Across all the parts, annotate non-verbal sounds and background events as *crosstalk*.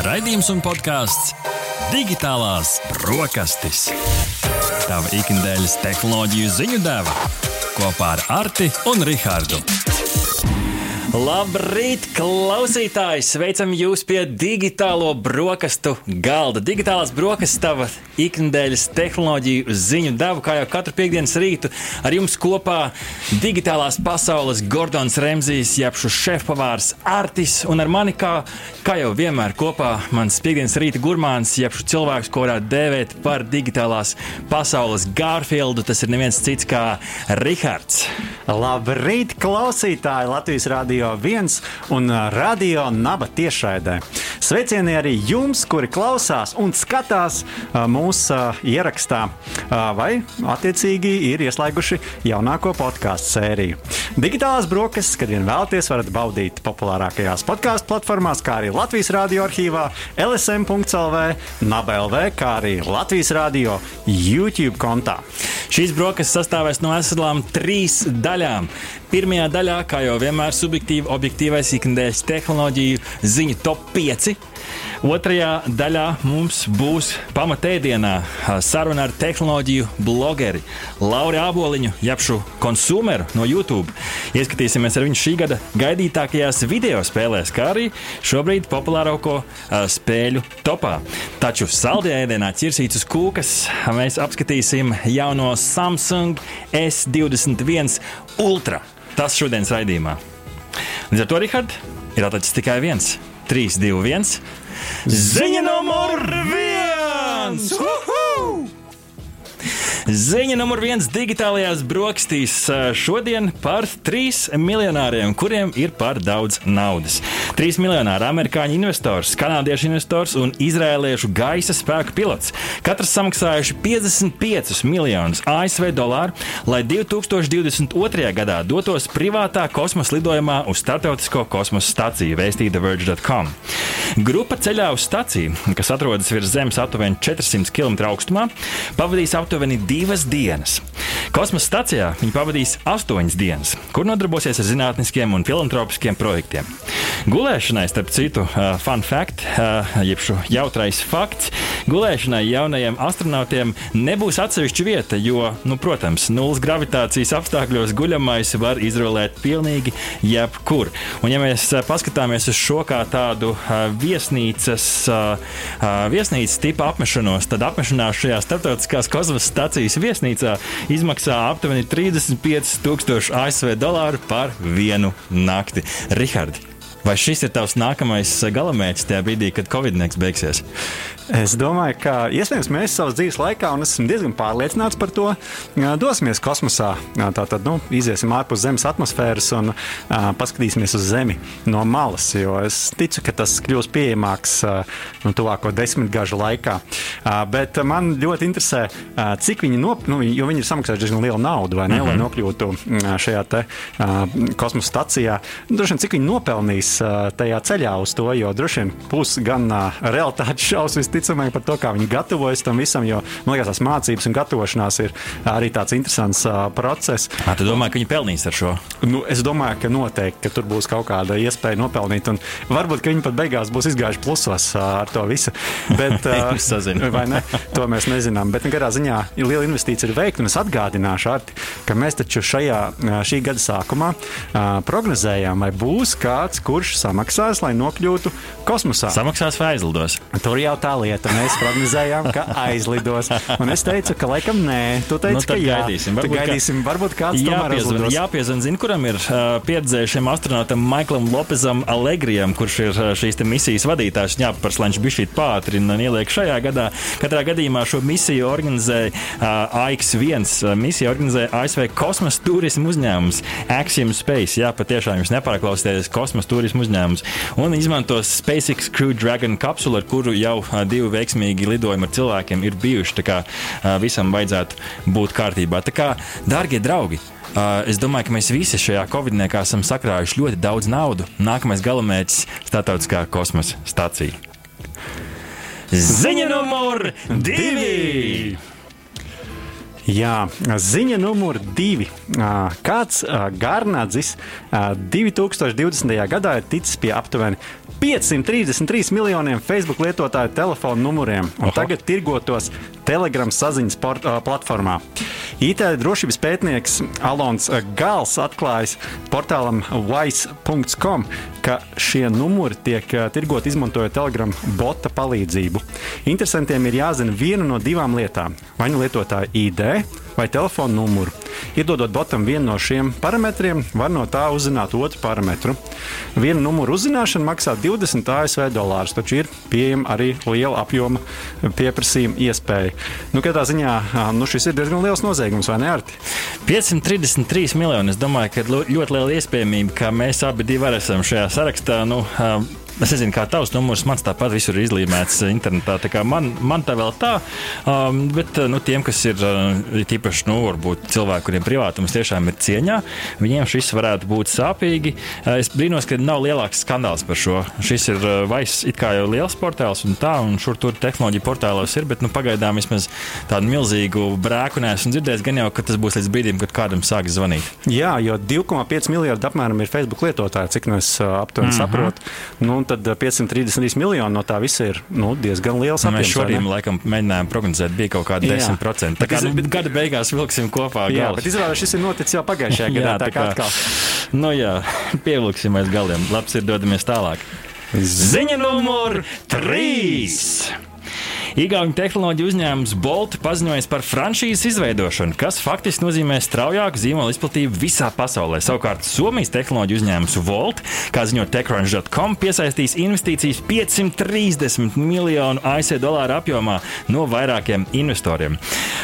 Raidījums un podkāsts Digitālās brokastis. Tava ikdienas tehnoloģiju ziņu deva kopā ar Arti un Rihardu. Labrīt, klausītāji! Sveicam jūs pie digitālo brokastu galda. Digitālās brokastis, tava ikdienas tehnoloģiju ziņu devu, kā jau katru piekdienas rītu. Ar jums kopā digitālās pasaules Gordons Remzijs, jebšu šefpavārs Artis un ar mani, kā, kā jau vienmēr, kopā mans piekdienas rīta gurmāns, jebšu cilvēks, ko varētu dēvēt par digitālās pasaules Gārfieldu. Tas ir neviens cits kā Rihards. Labrīt, klausītāji! Latvijas Rādio 1 un Radio Naba tiešraidē. Sveicieni arī jums, kuri klausās un skatās mūsu ierakstā, vai attiecīgi ir ieslēguši jaunāko podkāstu sēriju. Digitālās brokastis, kad vien vēlaties, varat baudīt populārākajās podkāstu platformās, kā arī Latvijas Rādio arhīvā, LSM.CLV, NABLV, kā arī Latvijas Rādio YouTube kontā. Šīs brokastis sastāvēs no eslām trīs daļām. Pirmajā daļā, kā jau vienmēr, subjektīvi, objektīvais ikdienas tehnoloģiju ziņu top 5. Otrajā daļā mums būs pamatēdienā saruna ar tehnoloģiju blogeri Lauru Aboliņu, japšu konsumeru no YouTube. Ieskatīsimies ar viņu šī gada gaidītākajās video spēlēs, kā arī šobrīd populārāko spēļu topā. Taču saldējā ēdienā ķirsītas kūkas mēs apskatīsim jauno Samsung S21 Ultra. Tas šodienas raidījumā. Līdz ar to, Rihard, ir atlicis tikai viens, 3, 2, 1. Ziņa numur viens! Uhu! Ziņa numur viens digitālajās brokastīs šodien par trīs miljonāriem, kuriem ir par daudz naudas. Trīs miljonāri amerikāņu investors, kanādiešu investors un izrēliešu gaisa spēku pilots. Katrs samaksājuši 55 miljonus ASV dolāru, lai 2022. gadā dotos privātā kosmosa lidojumā uz starptautisko kosmosa staciju, vēstīja TheVerge.com. Grupa ceļā uz staciju, kas atrodas virs Zemes aptuveni 400 km augstumā, pavadīs aptuveni divas dienas. Kosmosa stacijā viņi pavadīs astoņas dienas, kur nodarbosies ar zinātniskiem un filantropiskiem projektiem. Gulēšanai, starp citu, uh, fun fact, uh, jeb jautrais fakts, gulēšanai jaunajiem astronautiem nebūs atsevišķa vieta, jo, nu, protams, nulles gravitācijas apstākļos guļamais var izrolēt pilnīgi jebkur. Un, ja mēs uh, paskatāmies uz šo kā tādu uh, viesnīcas, uh, uh, viesnīcas tipa apmešanos, tad apmešanās šajā starptautiskās kosmosa stācijas viesnīcā izmaksā aptuveni 35,000 ASV dolāru par vienu nakti. Rihards, vai šis ir tavs nākamais galamērķis tajā brīdī, kad Covid-19 beigsies? Es domāju, ka iespējams mēs savas dzīves laikā, un esmu diezgan pārliecināts par to, dosimies kosmosā. Tātad nu, iesim ārpus Zemes atmosfēras un paskatīsimies uz Zemi no malas. Jo es ticu, ka tas kļūs pieejamāks nu, tuvāko desmitgažu laikā. Bet man ļoti interesē, cik viņi, nop, nu, jo viņi ir samaksājuši diezgan lielu naudu, vai ne, mm -hmm. lai nokļūtu šajā te, kosmosa stacijā. Droši vien, cik viņi nopelnīs tajā ceļā uz to, jo droši vien būs gan uh, realitātes šausmas visticamāk par to, kā viņi gatavojas tam visam, jo man liekas, tās mācības un gatavošanās ir arī tāds interesants uh, process. Kā tu domā, ka viņi pelnīs ar šo? Nu, es domāju, ka noteikti ka tur būs kaut kāda iespēja nopelnīt, un varbūt viņi pat beigās būs izgājuši plusos uh, ar to visu. Bet, *laughs* uh, vai ne? To mēs nezinām. Bet, nu, garā ziņā, liela investīcija ir veikta, un es atgādināšu, Arti, ka mēs taču šajā, šī gada sākumā uh, prognozējām, vai būs kāds, kurš samaksās, lai nokļūtu kosmosā. Samaksās vai aizlidos? Tur jau tā lieta. Mēs prognozējām, ka *laughs* aizlidos. Un es teicu, ka laikam nē. Tu teici, Nu, ka jā. gaidīsim. Varbūt, gaidīsim. Varbūt kāds tomēr aizlidos. jāpiezvan zina, kuram ir uh, pieredzējušiem astronautam Maiklam Lopezam Alegrijam, kurš ir uh, šīs misijas vadītājs. Jāpapars, lai viņš bija šī pātrina un ieliek šajā gadā. Katrā gadījumā šo misiju organizēja uh, AX1. Uh, misiju organizēja ASV kosmosa turismu uzņēmums Axiom Space. Jā, patiešām jūs nepārklausieties kosmosa turismu uzņēmums. Un izmantos SpaceX Crew Dragon kapsulu, ar kuru jau divi veiksmīgi lidojumi ar cilvēkiem ir bijuši. Tā kā visam vajadzētu būt kārtībā. Tā kā, dārgie draugi! Uh, es domāju, ka mēs visi šajā Covid-19 esam sakrājuši ļoti daudz naudas. Nākamais galamērķis - Startautiskā kosmosa stācija. Ziņa numur divi! Jā, ziņa numur divi. Kāds Garnādzis 2020. gadā ir ticis pie aptuveni 533 miljoniem Facebook lietotāju telefonu numuriem un Oho. tagad tirgotos Telegram saziņas port, platformā. IT drošības pētnieks Alons Gals atklājis portālam vice.com, ka šie numuri tiek tirgoti izmantojot Telegram bota palīdzību. Interesantiem ir jāzina viena no divām lietām - vai nu lietotāja ID vai telefona numuru. Iedodot botam vienu no šiem parametriem, var no tā uzzināt otru parametru. Viena numura uzzināšana maksā 20 ASV dolārus, taču ir pieejama arī liela apjoma pieprasījuma iespēja. Nu, katrā ziņā nu, šis ir diezgan liels noziegums, vai ne? Arti? 533 miljoni. Es domāju, ka ļoti liela iespējamība, ka mēs abi esam šajā sarakstā. Nu, Es nezinu, kā tavs numurs, man tāpat visur ir izlīmēts internetā. Tā man, man tā vēl tā, um, bet nu, tiem, kas ir uh, tīpaši, nu, varbūt cilvēki, kuriem privātums tiešām ir cieņā, viņiem šis varētu būt sāpīgi. Es brīnos, ka nav lielāks skandāls par šo. Šis ir vairs it kā jau liels portāls un tā, un šur tur tehnoloģija portālos ir, bet nu, pagaidām vismaz tādu milzīgu brēku neesmu dzirdējis. Gan jau, ka tas būs līdz brīdim, kad kādam sāks zvanīt. Jā, jo 2,5 miljardi apmēram ir Facebook lietotāji, cik nu es aptuveni mm -hmm. saprotu. Nu, tad 533 miljoni no tā visa ir nu, diezgan liels. Nu, mēs šodien laikam mēģinājām prognozēt, bija kaut kādi 10%. Tā kā nu, gada beigās vilksim kopā. Jā, galus. bet izrādās šis ir noticis jau pagājušajā *laughs* gadā. jā, tā, tā kā atkal. Nu jā, pievilksim aiz galiem. Labs ir dodamies tālāk. Ziņa numur 3! Igaunijas tehnoloģiju uzņēmums Bolt paziņoja par franšīzes izveidošanu, kas faktiski nozīmē straujāku zīmolu izplatību visā pasaulē. Savukārt Somijas tehnoloģiju uzņēmums Volt, kā ziņo TechCrunch.com, piesaistīs investīcijas 530 miljonu ASV dolāru apjomā no vairākiem investoriem.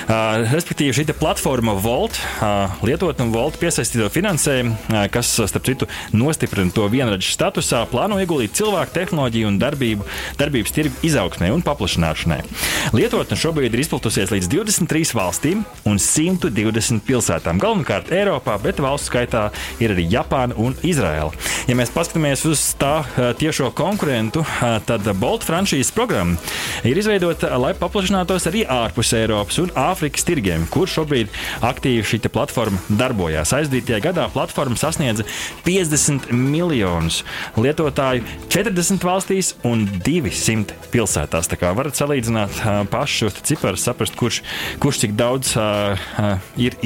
Uh, respektīvi, šī platforma Volt, uh, lietotne Volt piesaistīto finansējumu, uh, kas, starp citu, nostiprina to vienradžu statusā, plāno ieguldīt cilvēku tehnoloģiju un darbību, darbības tirgu izaugsmē un paplašināšanai lietotnē. Lietotne šobrīd ir izplatusies līdz 23 valstīm un 120 pilsētām. Galvenokārt Eiropā, bet valstu skaitā ir arī Japāna un Izraela. Ja mēs paskatāmies uz tā tiešo konkurentu, tad Bolt franšīzes programma ir izveidota, lai paplašinātos arī ārpus Eiropas un Āfrikas tirgiem, kur šobrīd aktīvi šī platforma darbojās. Aizdītajā gadā platforma sasniedza 50 miljonus lietotāju 40 valstīs un 200 pilsētās. Tā kā varat salīdzināt salīdzināt pašus šos ciparus, saprast, kurš, kurš cik daudz ir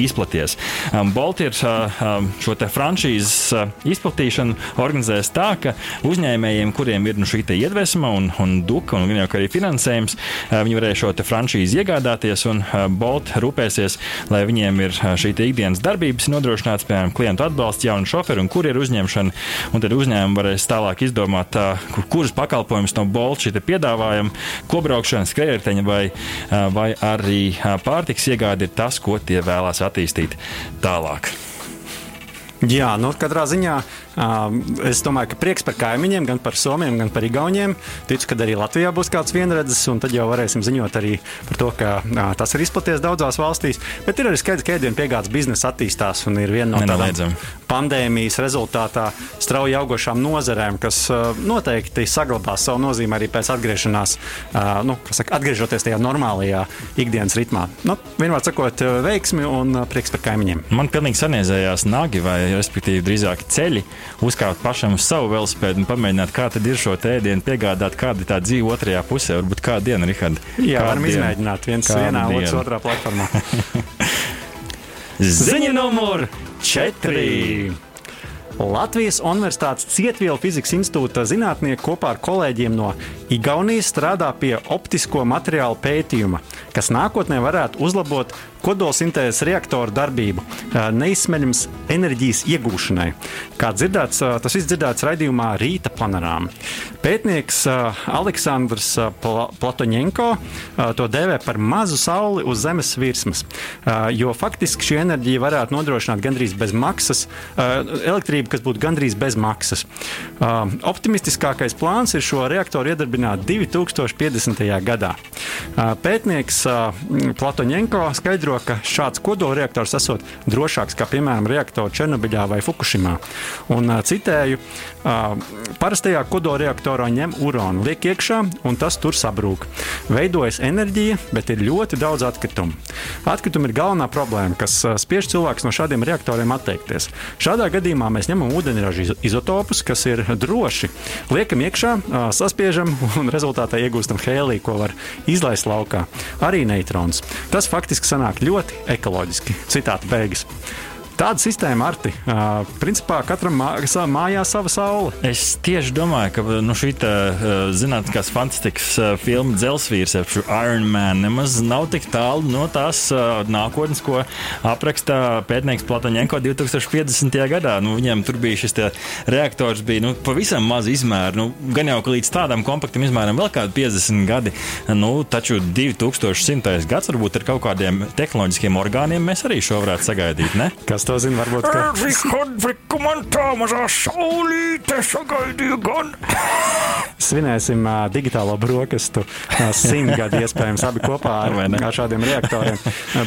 ir uh, šo franšīzes izplatīšanu organizējis tā, ka uzņēmējiem, kuriem ir nu, šī iedvesma un, un duka un jau arī finansējums, viņi varēs šo franšīzi iegādāties un Bolt rūpēsies, lai viņiem ir šī ikdienas darbības nodrošināts, piemēram, klientu atbalsts, jaunu šoferu un kurjeru uzņemšanu. Un tad uzņēmumi varēs tālāk izdomāt, kurus pakalpojumus no Bolt šī piedāvājuma, ko braukšanas skrējēji vai, vai arī pārtiks iegāde ir tas, ko tie vēlās attīstīt tālāk. Jā, nu, katrā ziņā Es domāju, ka prieks par kaimiņiem, gan par somiem, gan par igauniem. Ticu, ka arī Latvijā būs kāds vienredzes, un tad jau varēsim ziņot arī par to, ka tas ir izplaties daudzās valstīs. Bet ir arī skaidrs, ka ēdienu piegādes biznesa attīstās un ir viena no tādām pandēmijas rezultātā strauji augošām nozarēm, kas noteikti saglabās savu nozīmi arī pēc atgriešanās, nu, saka, atgriežoties tajā normālajā ikdienas ritmā. Nu, vienmēr sakot, veiksmi un prieks par kaimiņiem. Man pilnīgi saniezējās nagi vai, respektīvi, drīzāk ceļi uzkāpt pašam uz savu velospēdu un pamēģināt, kā tad ir šo ēdienu piegādāt, kāda ir tā dzīve otrajā pusē. Varbūt kādu dienu, Rihard. Jā, varam dienu? izmēģināt viens vienā, otrs otrā platformā. *laughs* Ziņa numur 4. Latvijas Universitātes Cietvielu fizikas institūta zinātnieki kopā ar kolēģiem no Igaunijas strādā pie optisko materiālu pētījuma, kas nākotnē varētu uzlabot kodolsintēzes reaktoru darbību neizsmeļams enerģijas iegūšanai. Kā dzirdēts, tas viss dzirdēts raidījumā Rīta panorāma. Pētnieks Aleksandrs Platoņenko to dēvē par mazu sauli uz Zemes virsmas, jo faktiski šī enerģija varētu nodrošināt gandrīz bez maksas elektrību, kas būtu gandrīz bez maksas. Optimistiskākais plāns ir šo reaktoru iedarbināt 2050. gadā. Pētnieks Platoņenko skaidro, skaidro, ka šāds kodolreaktors esot drošāks kā, piemēram, reaktori Černobiļā vai Fukushimā. Un, citēju, parastajā kodolreaktorā ņem urānu, liek iekšā, un tas tur sabrūk. Veidojas enerģija, bet ir ļoti daudz atkritumu. Atkritumi ir galvenā problēma, kas spiež cilvēkus no šādiem reaktoriem atteikties. Šādā gadījumā mēs ņemam ūdeņraža izotopus, kas ir droši. Liekam iekšā, saspiežam *laughs* un rezultātā iegūstam hēliju, ko var izlaist laukā. Arī neitrons. Tas faktiski sanāk ļoti ekoloģiski. Citāta beigas. Tāda sistēma, Arti, uh, principā katram mā, mājā sava saule. Es tieši domāju, ka nu, šī uh, zinātniskās fantastikas uh, filma Dzelsvīrs, jeb Iron Man, nemaz nav tik tālu no tās uh, nākotnes, ko apraksta pētnieks Platoņenko 2050. gadā. Nu, viņam tur bija šis reaktors, bija nu, pavisam maz izmēra. Nu, gan jau ka līdz tādam kompaktam izmēram vēl kādi 50 gadi, nu, taču 2100. gads varbūt ar kaut kādiem tehnoloģiskiem orgāniem mēs arī šo varētu sagaidīt. Ne? Kas to zina, varbūt. Ka... Svinēsim uh, digitālo brokastu uh, simtgadu *laughs* iespējams abi kopā ar, ar šādiem reaktoriem.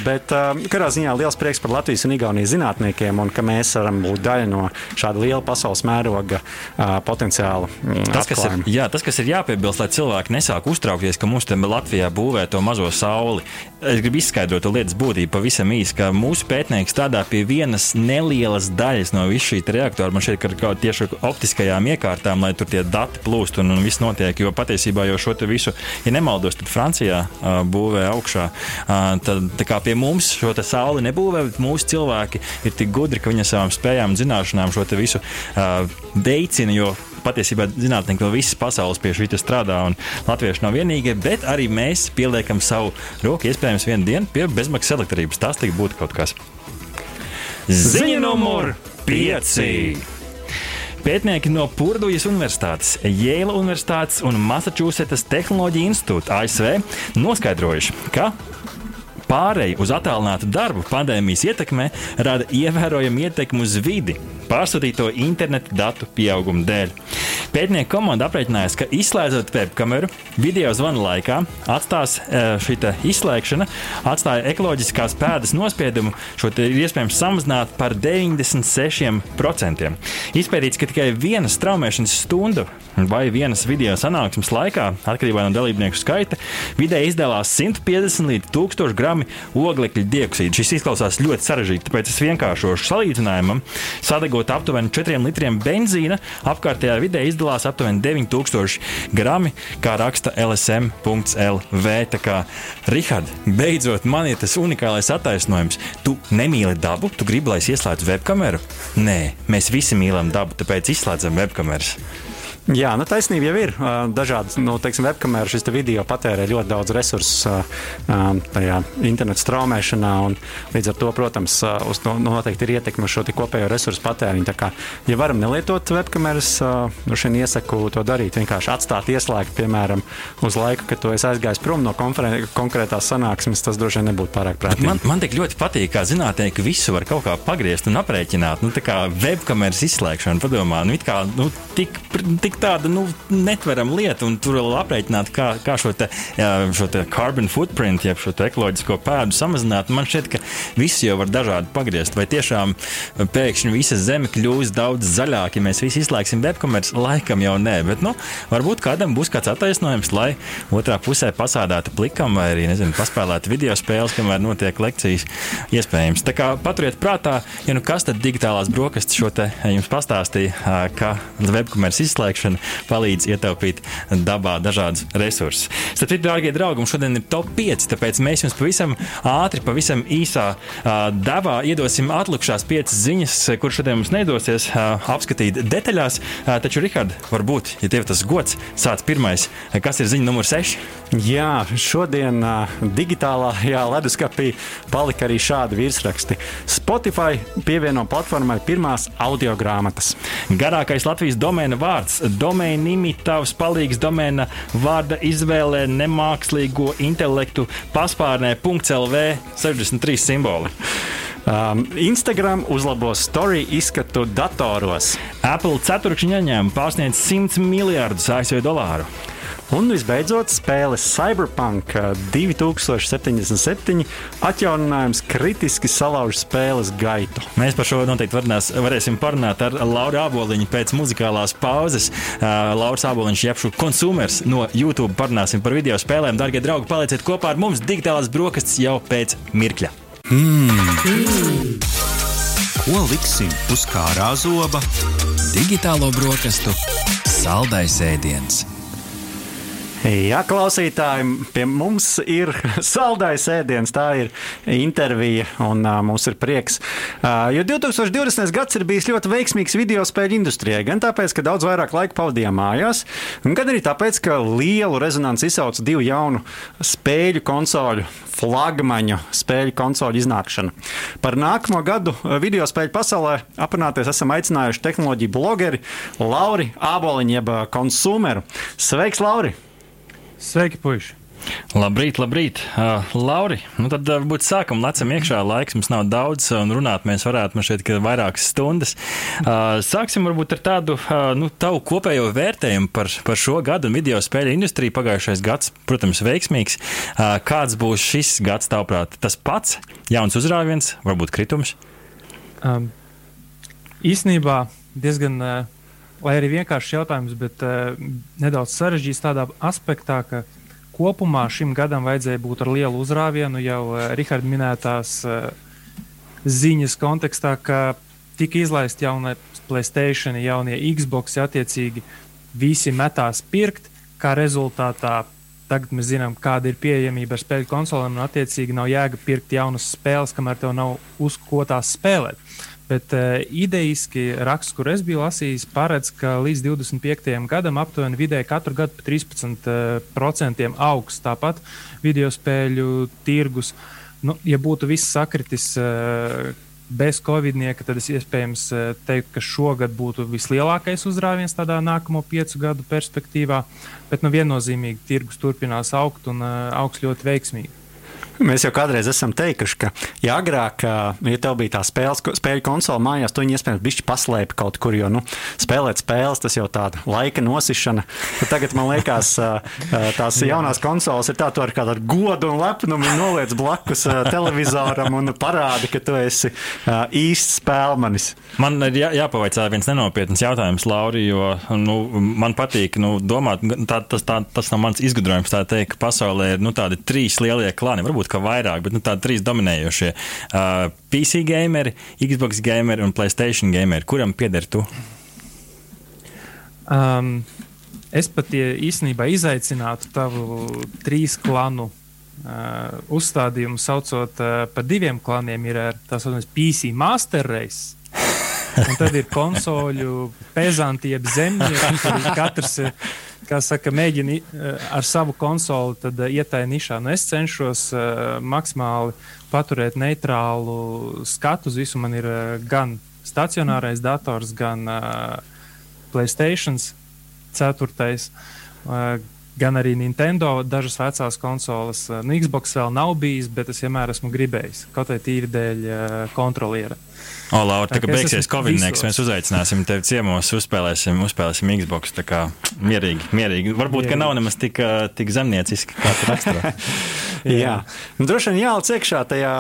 Bet uh, katrā ziņā liels prieks par Latvijas un Igaunijas zinātniekiem un ka mēs varam būt daļa no šāda liela pasaules mēroga uh, potenciāla. Mm, tas, kas ir, jā, tas, kas ir jāpiebilst, lai cilvēki nesāk uztraukties, ka mums te Latvijā būvē to mazo sauli. Es gribu izskaidrot to lietas būtību pavisam īsi, ka mūsu pētnieki strādā pie viena vienas nelielas daļas no visa šī reaktora. Man ka ar kaut tieši optiskajām iekārtām, lai tur tie dati plūst un, un viss notiek. Jo patiesībā jau šo visu, ja nemaldos, tad Francijā uh, būvē augšā. Uh, tad kā pie mums šo sauli nebūvē, bet mūsu cilvēki ir tik gudri, ka viņi savām spējām un zināšanām šo visu uh, veicina. Patiesībā zinātnieki no visas pasaules pie šī strādā, un latvieši nav vienīgie, bet arī mēs pieliekam savu roku, iespējams, vienu dienu pie bezmaksas elektrības. Tas tik būtu kaut kas. Ziņa numur 5. Pētnieki no Purdujas Universitātes, Jēla Universitātes un Massachusetts Tehnoloģija institūta ASV noskaidrojuši, ka Pārēju uz attālinātu darbu pandēmijas ietekmē rada ievērojamu ietekmi uz vidi, pārsūtīto internetu datu pieauguma dēļ. Pētnieku komanda aprēķinājusi, ka izslēdzot webkameru video zvana laikā, atstās e, šī izslēgšana, atstāja ekoloģiskās pēdas nospiedumu, šo iespējams samazināt par 96%. Izpētīts, ka tikai viena straumēšanas stunda vai vienas video sanāksmes laikā, atkarībā no dalībnieku skaita, vidēji izdalās 150 līdz 1000 gramu oglekļa dioksīdu. Šis izklausās ļoti sarežģīti, tāpēc es vienkāršošu salīdzinājumam. Sadegot aptuveni 4 litriem benzīna, apkārtējā vidē izdalās aptuveni 9000 grami, kā raksta LSM.LV. Tā kā Rihard, beidzot, man ir tas unikālais attaisnojums. Tu nemīli dabu, tu gribi, lai es ieslēdzu webkameru? Nē, mēs visi mīlam dabu, tāpēc izslēdzam webkameras. Jā, nu, taisnība jau ir. Dažādas nu, webkameras šis video patērē ļoti daudz resursu tajā internetu straumēšanā. Līdz ar to, protams, uz to noteikti ir ietekme uz šo kopējo resursu patēriņu. Tā kā, ja varam nelietot webkameras, nu, šeit iesaku to darīt. Vienkārši atstāt ieslēgt, piemēram, uz laiku, kad tu esi aizgājis prom no konkrētās sanāksmes, tas droši vien nebūtu pārāk prātīgi. Man, man tik ļoti patīk, kā zinātnē, ka visu var kaut kā pagriezt un aprēķināt. Nu, tā kā webkameras izslēgšana, padomā, nu, kā, nu, tik, tik tik tāda nu, netverama lieta, un tur vēl aprēķināt, kā, kā šo, te, šo te carbon footprint, jeb šo ekoloģisko pēdu samazināt. Man šķiet, ka visi jau var dažādi pagriezt. Vai tiešām pēkšņi visa zeme kļūs daudz zaļāka, ja mēs visi izslēgsim webkameras? Laikam jau nē, bet nu, varbūt kādam būs kāds attaisnojums, lai otrā pusē pasādātu plikam vai arī nezinu, paspēlētu video spēles, kamēr notiek lekcijas. Iespējams. Tā kā paturiet prātā, ja nu kas tad digitālās brokastis šo te jums pastāstīja, ka webkameras izslēgšana izmantošana palīdz ietaupīt dabā dažādus resursus. Citu, dārgie draugi, šodien ir top 5, tāpēc mēs jums pavisam ātri, pavisam īsā uh, devā iedosim atlikušās 5 ziņas, kuras šodien mums neidosies uh, apskatīt detaļās. Uh, taču, Rihard, varbūt, ja tev tas gods, sāc pirmais, kas ir ziņa numur 6? Jā, šodien uh, digitālajā leduskapī palika arī šādi virsraksti. Spotify pievieno platformai pirmās audio grāmatas. Garākais Latvijas domēna vārds domēna imitāvs palīgs domēna vārda izvēlē nemākslīgo intelektu paspārnē .lv 63 simboli. Um, Instagram uzlabos story izskatu datoros. Apple ceturkšņa ieņēmumi pārsniedz 100 miljardus ASV dolāru. Un visbeidzot, spēle Cyberpunk 2077 atjauninājums kritiski salauž spēles gaitu. Mēs par šo noteikti varnās, varēsim parunāt ar Lauru Aboliņu pēc muzikālās pauzes. Uh, Lauris Aboliņš, jebšu konsumers no YouTube, parunāsim par video spēlēm. Darbie draugi, palieciet kopā ar mums! Digitālās brokastis jau pēc mirkļa. Mm. Mm. Ko liksim uz kārā zoba? Digitālo brokastu saldais ēdiens. Jā, klausītāji, pie mums ir *laughs* saldais ēdiens. Tā ir intervija, un uh, mums ir prieks. Uh, jo 2020. gads ir bijis ļoti veiksmīgs video spēļu industrijai. Gan tāpēc, ka daudz vairāk laika pavadījām mājās, gan arī tāpēc, ka lielu rezonanci izsauca divu jaunu spēļu konsoļu flagmaņu spēļu konsoļu iznākšana. Par nākamo gadu video spēļu pasaulē aprunāties esam aicinājuši tehnoloģiju blogeri Lauri Āboliņu, jeb konsumeru. Sveiks, Lauri! Sveiki, puiši! Labrīt, labrīt. Uh, Lauri, nu tad uh, varbūt sākam lecam iekšā. Laiks mums nav daudz, un runāt mēs varētu man šeit vairākas stundas. Uh, sāksim varbūt ar tādu uh, nu, tavu kopējo vērtējumu par, par šo gadu un video spēļu industriju. Pagājušais gads, protams, veiksmīgs. Uh, kāds būs šis gads, tavuprāt? Tas pats, jauns uzrāviens, varbūt kritums? Um, īsnībā diezgan. Uh, lai arī vienkāršs jautājums, bet uh, nedaudz sarežģīts tādā aspektā, ka kopumā šim gadam vajadzēja būt ar lielu uzrāvienu jau uh, Riharda minētās uh, ziņas kontekstā, ka tika izlaista jaunie Playstation, jaunie Xbox, attiecīgi visi metās pirkt, kā rezultātā tagad mēs zinām, kāda ir pieejamība ar spēļu konsolēm, un attiecīgi nav jēga pirkt jaunas spēles, kamēr tev nav uz ko tās spēlēt. Bet uh, idejiski raksts, kur es biju lasījis, paredz, ka līdz 25. gadam aptuveni vidēji katru gadu par 13% uh, augs. Tāpat video spēļu tirgus. Nu, ja būtu viss sakritis uh, bez Covid-nieka, tad es iespējams uh, teiktu, ka šogad būtu vislielākais uzrāviens tādā nākamo piecu gadu perspektīvā. Bet nu, viennozīmīgi tirgus turpinās augt un uh, augs ļoti veiksmīgi. Mēs jau kādreiz esam teikuši, ka, ja agrāk, ja tev bija tā spēles, spēļu konsole mājās, tu viņu iespējams bišķi paslēpi kaut kur, jo nu, spēlēt spēles tas jau tāda laika nosišana. Bet tagad man liekas, tās jaunās konsoles ir tā, tu ar kādu godu un lepnumu noliec blakus televizoram un parādi, ka tu esi īsts spēlmanis. Man ir jā, jāpavaicā viens nenopietns jautājums, Lauri, jo nu, man patīk nu, domāt, tā, tas, tā, tas nav mans izgudrojums, tā teikt, ka pasaulē ir nu, tādi trīs lielie klāni. Varbūt varbūt vairāk, bet nu, tādi trīs dominējošie uh, - PC gameri, Xbox gameri un Playstation gameri. Kuram pieder tu? Um, es pat īstenībā izaicinātu tavu trīs klanu uh, uzstādījumu, saucot uh, par diviem klaniem. Ir tā saucamais PC Master Race. Un tad ir konsoļu *laughs* pezanti, jeb zemnieki, kuriem katrs kā saka, mēģina eh, ar savu konsoli eh, iet tajā nišā. Nu, es cenšos uh, maksimāli paturēt neitrālu skatu uz visu. Man ir uh, gan stacionārais dators, gan uh, Playstation 4. Uh, gan arī Nintendo, dažas vecās konsoles. Nu, Xbox vēl nav bijis, bet es vienmēr esmu gribējis kaut vai tīri dēļ uh, kontroliera. O, Laura, tā kā beigsies Covid, mēs uzaicināsim tevi ciemos, uzspēlēsim, uzspēlēsim Xbox. Tā kā mierīgi, mierīgi. Varbūt, mierīgi. ka nav nemaz tik, tik zemnieciski, kā tu raksturo. *laughs* Jā, Jā. Nu, droši vien jāliec iekšā tajā,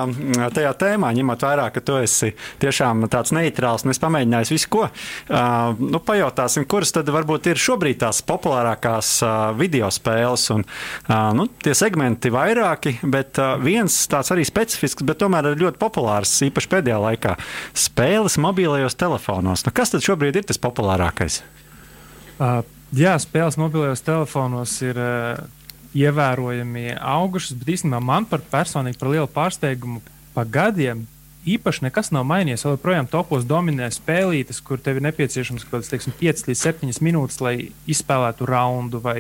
tajā tēmā, ņemot vērā, ka tu esi tiešām tāds neitrāls un es pamēģināju visu ko. Uh, nu, pajautāsim, kuras tad varbūt ir šobrīd tās populārākās uh, video spēles. Un, uh, nu, tie segmenti vairāki, bet uh, viens tāds arī specifisks, bet tomēr ļoti populārs, īpaši pēdējā laikā - spēles mobilajos telefonos. Nu, kas tad šobrīd ir tas populārākais? Uh, jā, spēles mobilajos telefonos ir. Uh ievērojami augušas, bet īstenībā man par personīgi par lielu pārsteigumu pa gadiem īpaši nekas nav mainījies. Vēl joprojām topos dominē spēlītes, kur tev ir nepieciešams kaut kāds 5 līdz 7 minūtes, lai izspēlētu raundu, vai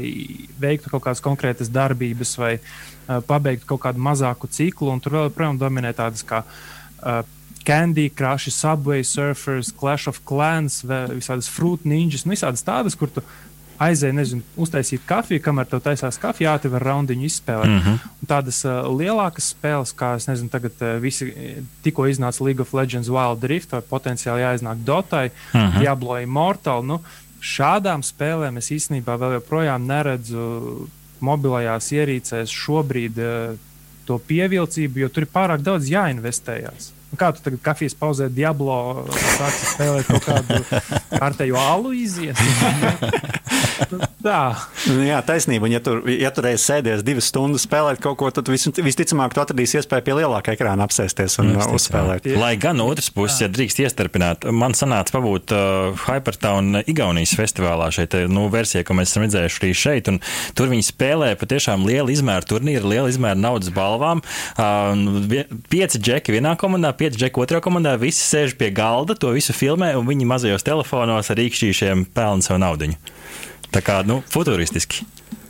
veiktu kaut kādas konkrētas darbības, vai uh, pabeigtu kaut kādu mazāku ciklu. Tur vēl joprojām dominē tādas kā uh, Candy Crush, Subway Surfers, Clash of Clans, visādas Fruit Ninjas, nu, visādas tādas, kur tu aizēja, nezinu, uztaisīt kafiju, kamēr tev taisās kafija, jā, tev var raundiņu izspēlēt. Mm -hmm. Un tādas uh, lielākas spēles, kā es nezinu, tagad uh, visi tikko iznāca League of Legends Wild Rift, vai potenciāli jāiznāk Dotai, mm -hmm. Diablo Immortal. Nu, šādām spēlēm es īstenībā vēl joprojām neredzu mobilajās ierīcēs šobrīd uh, to pievilcību, jo tur ir pārāk daudz jāinvestējās. Nu, kā tu tagad kafijas pauzē Diablo sāksi spēlēt kaut kādu *laughs* kārtējo alu izies? *laughs* Tā. Nu, jā, taisnība. Un, ja tur, ja tur reiz sēdies divas stundas spēlēt kaut ko, tad vis, visticamāk, tu atradīsi iespēju pie lielākā ekrāna apsēsties un uh, uzspēlēt. Jā. Lai gan no otras puses, ja drīkst iestarpināt, man sanāca pabūt uh, Hypertown Igaunijas festivālā šeit, nu, versija, ko mēs esam redzējuši arī šeit, un tur viņi spēlē patiešām lielu izmēru turnīru, lielu izmēru naudas balvām. Uh, pieci džeki vienā komandā, pieci džeki otrā komandā, visi sēž pie galda, to visu filmē, un viņi mazajos telefonos ar rīkšķīšiem pelna savu naudu. Tā kā nu, futūristiski.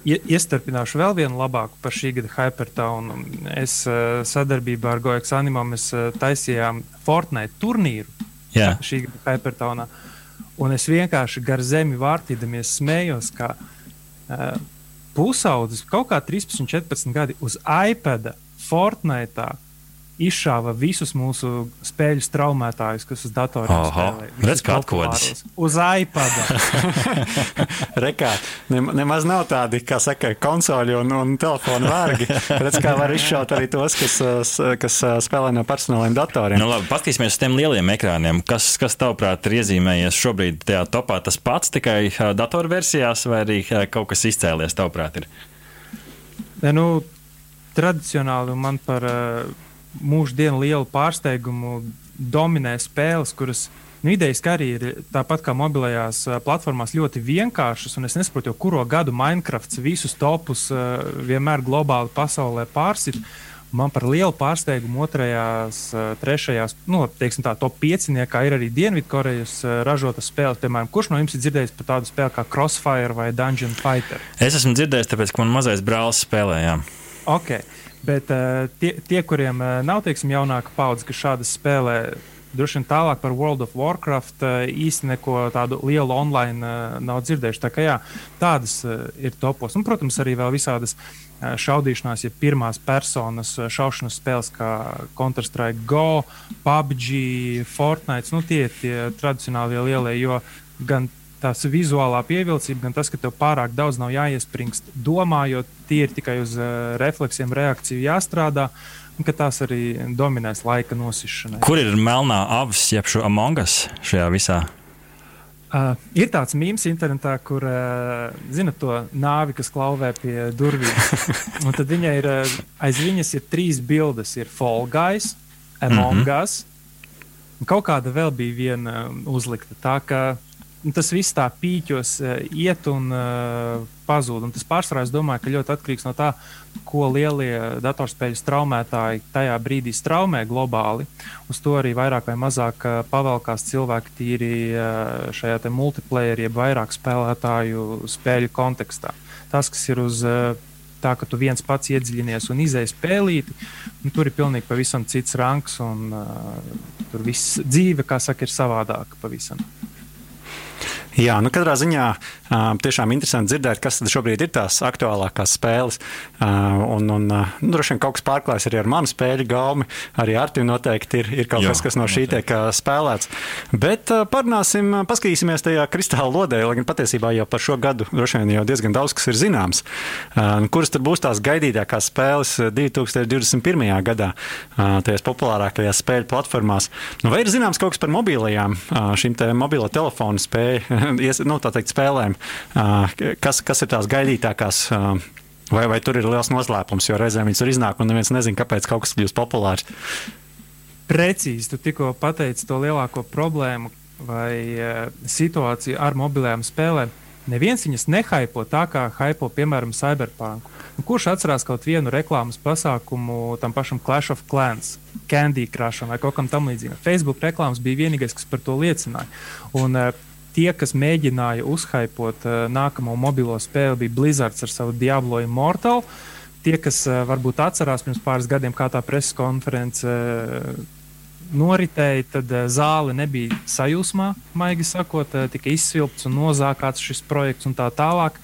Iestarpināšu vēl vienu labāku par šī gada Hypertownu. Es uh, sadarbībā ar Goekas Animam uh, taisījām Fortnite turnīru Jā. šī gada Hypertownā. Un es vienkārši gar zemi vārtīdamies smējos, ka uh, pusaudzis kaut kā 13, 14 gadi uz iPada Fortnite izšāva visus mūsu spēļu traumētājus, kas uz datoriem spēlē. Redz, kā atkodas. Uz iPad. *laughs* Rekā, ne, nemaz nav tādi, kā saka, konsoļi un, un telefonu vārgi. Redz, kā var izšaut arī tos, kas, kas spēlē no personāliem datoriem. Nu, labi, paskatīsimies uz tiem lieliem ekrāniem. Kas, kas tavuprāt ir iezīmējies šobrīd tajā topā? Tas pats tikai datorversijās vai arī kaut kas izcēlies, tavuprāt, ir? Nu, tradicionāli man par uh, mūždienu lielu pārsteigumu dominē spēles, kuras nu, idejas arī ir tāpat kā mobilajās platformās ļoti vienkāršas. Es nesaprotu, jau kuro gadu Minecraft visus topus vienmēr globāli pasaulē pārsit. Man par lielu pārsteigumu otrajās, trešajās, nu, teiksim, tā top pieciniekā ir arī Dienvidkorejas ražotas spēles. Piemēram, kurš no jums ir dzirdējis par tādu spēli kā Crossfire vai Dungeon Fighter? Es esmu dzirdējis, tāpēc, ka man mazais brālis spēlēja. Okay. Bet uh, tie, tie, kuriem uh, nav teiksim, jaunāka paudze, kas šādas spēlē, droši vien tālāk par World of Warcraft uh, īsti neko tādu lielu online uh, nav dzirdējuši. Tā kā jā, tādas uh, ir topos. Un, protams, arī vēl visādas uh, šaudīšanās, ja pirmās personas uh, šaušanas spēles kā Counter-Strike Go, PUBG, Fortnite. Nu, tie ir tie tradicionālie lielie, jo gan tās vizuālā pievilcība, gan tas, ka tev pārāk daudz nav jāiespringst, domājot, tie ir tikai uz uh, refleksiem, reakciju jāstrādā. Un ka tās arī dominēs laika nosišanai. Kur ir melnā avs, jeb šo Among Us šajā visā? Uh, ir tāds mīmīms internetā, kur uh, zinat to nāvi, kas klauvē pie durvīm. *laughs* un tad viņai ir uh, aiz viņas ir trīs bildes. Ir Fall Guys, Among mm -hmm. Us. Un kaut kāda vēl bija viena uzlikta. Tā kā Nu, tas viss tā pīķos uh, iet un uh, pazūd. Un tas pārsvarā, es domāju, ka ļoti atkarīgs no tā, ko lielie datorspēļu straumētāji tajā brīdī straumē globāli. Uz to arī vairāk vai mazāk uh, pavelkās cilvēki tīri šajā multiplayer, jeb vairāk spēlētāju spēļu kontekstā. Tas, kas ir uz tā, ka tu viens pats iedziļinies un izēj spēlīti, nu, tur ir pilnīgi pavisam cits rangs un uh, tur viss dzīve, kā saka, ir savādāka pavisam. Jā, nu katrā ziņā tiešām interesanti dzirdēt, kas šobrīd ir tās aktuālākās spēles. Un, un nu, droši vien kaut kas pārklājas arī ar manu spēļu gaumi. Arī ar Artiņu noteikti ir, ir kaut Jā, kas, kas no šī tiek spēlēts. Bet parunāsim, paskatīsimies tajā kristāla lodē, lai gan patiesībā jau par šo gadu droši vien jau diezgan daudz kas ir zināms. Kuras tad būs tās gaidītākās spēles 2021. gadā, tajās populārākajās spēļu platformās? Nu, vai ir zināms kaut kas par mobilajām, šīm mobilo telefonu spēju? *laughs* *laughs* nu, teikt, spēlēm. Kas, kas ir tās gaidītākās? Vai, vai tur ir liels noslēpums, jo reizēm viņas tur iznāk un neviens nezina, kāpēc kaut kas kļūst populārs? Precīzi, tu tikko pateici to lielāko problēmu vai uh, situāciju ar mobilajām spēlēm. Neviens viņas nehaipo tā, kā haipo, piemēram, Cyberpunk. Nu, kurš atcerās kaut vienu reklāmas pasākumu tam pašam Clash of Clans, Candy Crush vai kaut kam tamlīdzīgam? Facebook reklāmas bija vienīgais, kas par to liecināja. Un, uh, tie, kas mēģināja uzhaipot uh, nākamo mobilo spēli, bija Blizzards ar savu Diablo Immortal. Tie, kas uh, varbūt atcerās pirms pāris gadiem, kā tā preses konference uh, noritēja, tad uh, zāle nebija sajūsmā, maigi sakot, uh, tika izsvilpts un nozākāts šis projekts un tā tālāk.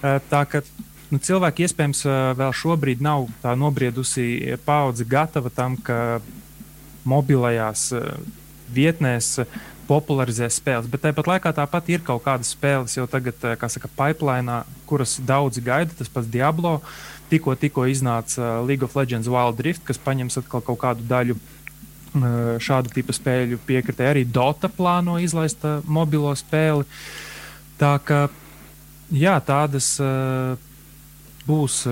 Uh, tā ka nu, cilvēki iespējams vēl šobrīd nav tā nobriedusi paudze gatava tam, ka mobilajās vietnēs popularizē spēles. Bet tāpat laikā tāpat ir kaut kādas spēles jau tagad, kā saka, pipeline, kuras daudzi gaida. Tas pats Diablo. Tikko, tikko iznāca League of Legends Wild Rift, kas paņems atkal kaut kādu daļu šādu tipu spēļu piekritēji. Arī Dota plāno izlaist mobilo spēli. Tā kā jā, tādas būs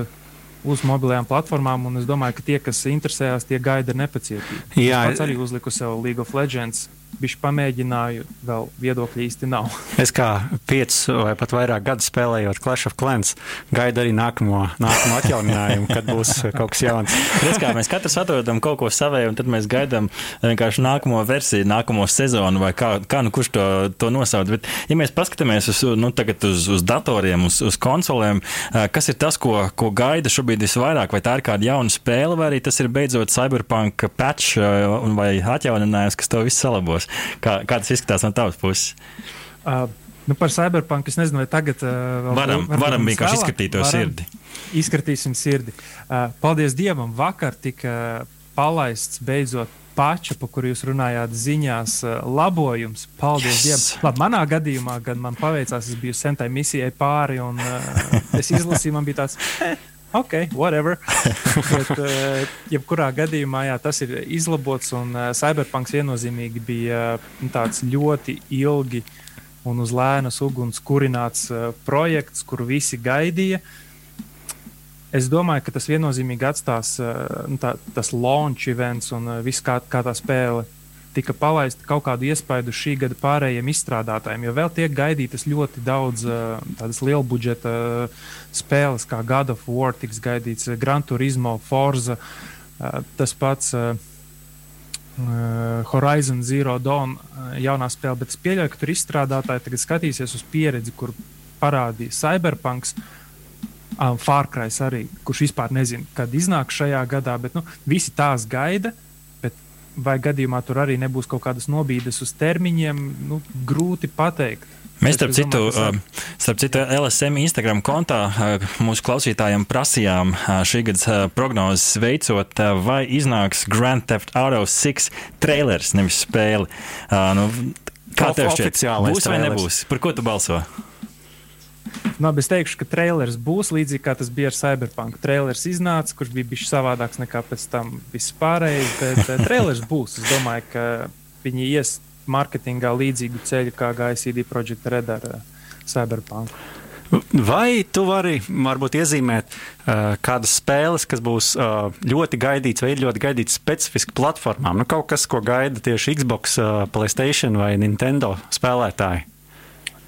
uz mobilajām platformām, un es domāju, ka tie, kas interesējās, tie gaida nepacietību. Jā, es arī uzliku sev League of Legends Viņš pamēģināja, vēl viedokļi īsti nav. *laughs* es kā piecus vai pat vairāk gadu spēlējot Clash of Clans, gaidu arī nākamo, nākamo atjauninājumu, kad būs kaut kas jauns. Redz, kā mēs katrs atrodam kaut ko savēju, un tad mēs gaidām vienkārši nākamo versiju, nākamo sezonu, vai kā, kā nu kurš to, to nosauc. Bet, ja mēs paskatāmies uz, nu, uz, uz datoriem, uz, uz konsolēm, kas ir tas, ko, ko gaida šobrīd visvairāk? Vai tā ir kāda jauna spēle, vai arī tas ir beidzot Cyberpunk patch vai atjauninājums, kas to visu salabos? Kā, kā tas izskatās no tavas puses? Uh, nu par Cyberpunk es nezinu, vai tagad uh, varam, varam vienkārši izskatīt to sirdi. Izskatīsim sirdi. Uh, paldies Dievam, vakar tika palaists beidzot pača, par kuru jūs runājāt, ziņās, labojums. Paldies yes. Dievam. Labi, manā gadījumā, kad man paveicās, es biju sentai misijai pāri, un uh, es izlasīju, man bija tāds. Eh, ok, whatever. *laughs* Bet, uh, jebkurā gadījumā jā, tas ir izlabots, un uh, Cyberpunks viennozīmīgi bija uh, tāds ļoti ilgi un uz lēnas uguns kurināts projekts, kuru visi gaidīja. Es domāju, ka tas viennozīmīgi atstās uh, tā, tas launch events un viss, kā, kā tā spēle tika palaista kaut kādu iespaidu šī gada pārējiem izstrādātājiem, jo vēl tiek gaidītas ļoti daudz uh, tādas liela budžeta uh, spēles, kā God of War, tiks gaidīts uh, Gran Turismo, Forza, tas pats. Horizon Zero Dawn jaunā spēle, bet es pieļauju, ka tur izstrādātāji tagad skatīsies uz pieredzi, kur parādīja Cyberpunks, um, Cry arī, kurš vispār nezina, kad iznāks šajā gadā, bet nu, visi tās gaida. Uh, vai gadījumā tur arī nebūs kaut kādas nobīdes uz termiņiem, nu, grūti pateikt. Mēs, starp citu, starp citu, LSM Instagram kontā mūsu klausītājiem prasījām šī gada prognozes veicot, vai iznāks Grand Theft Auto 6 trailers, nevis spēle. Nu, kā tev šķiet, būs vai nebūs? Par ko tu balso? Nu, es teikšu, ka trailers būs līdzīgi kā tas bija ar Cyberpunk. Trailers iznāca, kurš bija bijis savādāks nekā pēc tam viss pārējais, bet uh, trailers būs. Es domāju, ka viņi ies marketingā līdzīgu ceļu kā gāja CD Projekt Red ar uh, Cyberpunk. Vai tu vari varbūt iezīmēt uh, kādas spēles, kas būs uh, ļoti gaidītas, vai ir ļoti gaidītas specifiski platformām? Nu, kaut kas, ko gaida tieši Xbox, uh, Playstation vai Nintendo spēlētāji?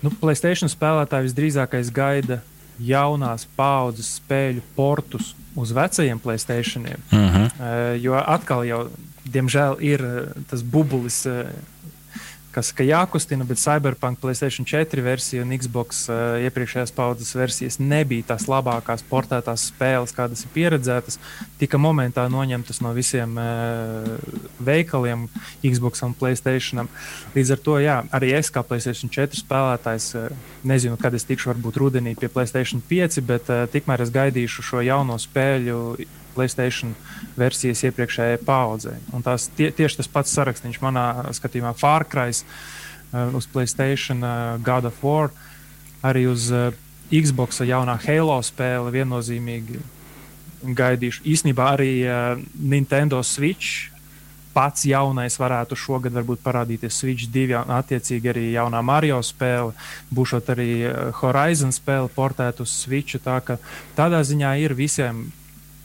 Nu, Playstation spēlētāji visdrīzākais gaida jaunās paudzes spēļu portus uz vecajiem Playstationiem. Uh mhm. -huh. uh, jo atkal jau, diemžēl, ir uh, tas bubulis. Kas jākustina, bet Cyberpunk, Playstation 4 versija un Xbox uh, iepriekšējās paudzes versijas nebija tās labākās portētās spēles, kādas ir pieredzētas. Tika momentā noņemtas no visiem uh, veikaliem, Xbox un Playstation. Līdz ar to, jā, arī es kā Playstation 4 spēlētājs uh, nezinu, kad es tikšu varbūt rudenī pie Playstation 5, bet uh, tikmēr es gaidīšu šo jauno spēļu Playstation versijas iepriekšējai paudzei. Tie, tieši tas pats sarakstīns manā skatījumā Far Cry uh, uz Playstation, uh, God of War, arī uz uh, Xbox jaunā Halo spēle viennozīmīgi gaidīšu. Īsnībā arī Nintendo Switch pats jaunais varētu šogad varbūt parādīties Switch 2, un attiecīgi arī jaunā Mario spēle, būšot arī Horizon spēle portēta uz Switch. Tā ka tādā ziņā ir visiem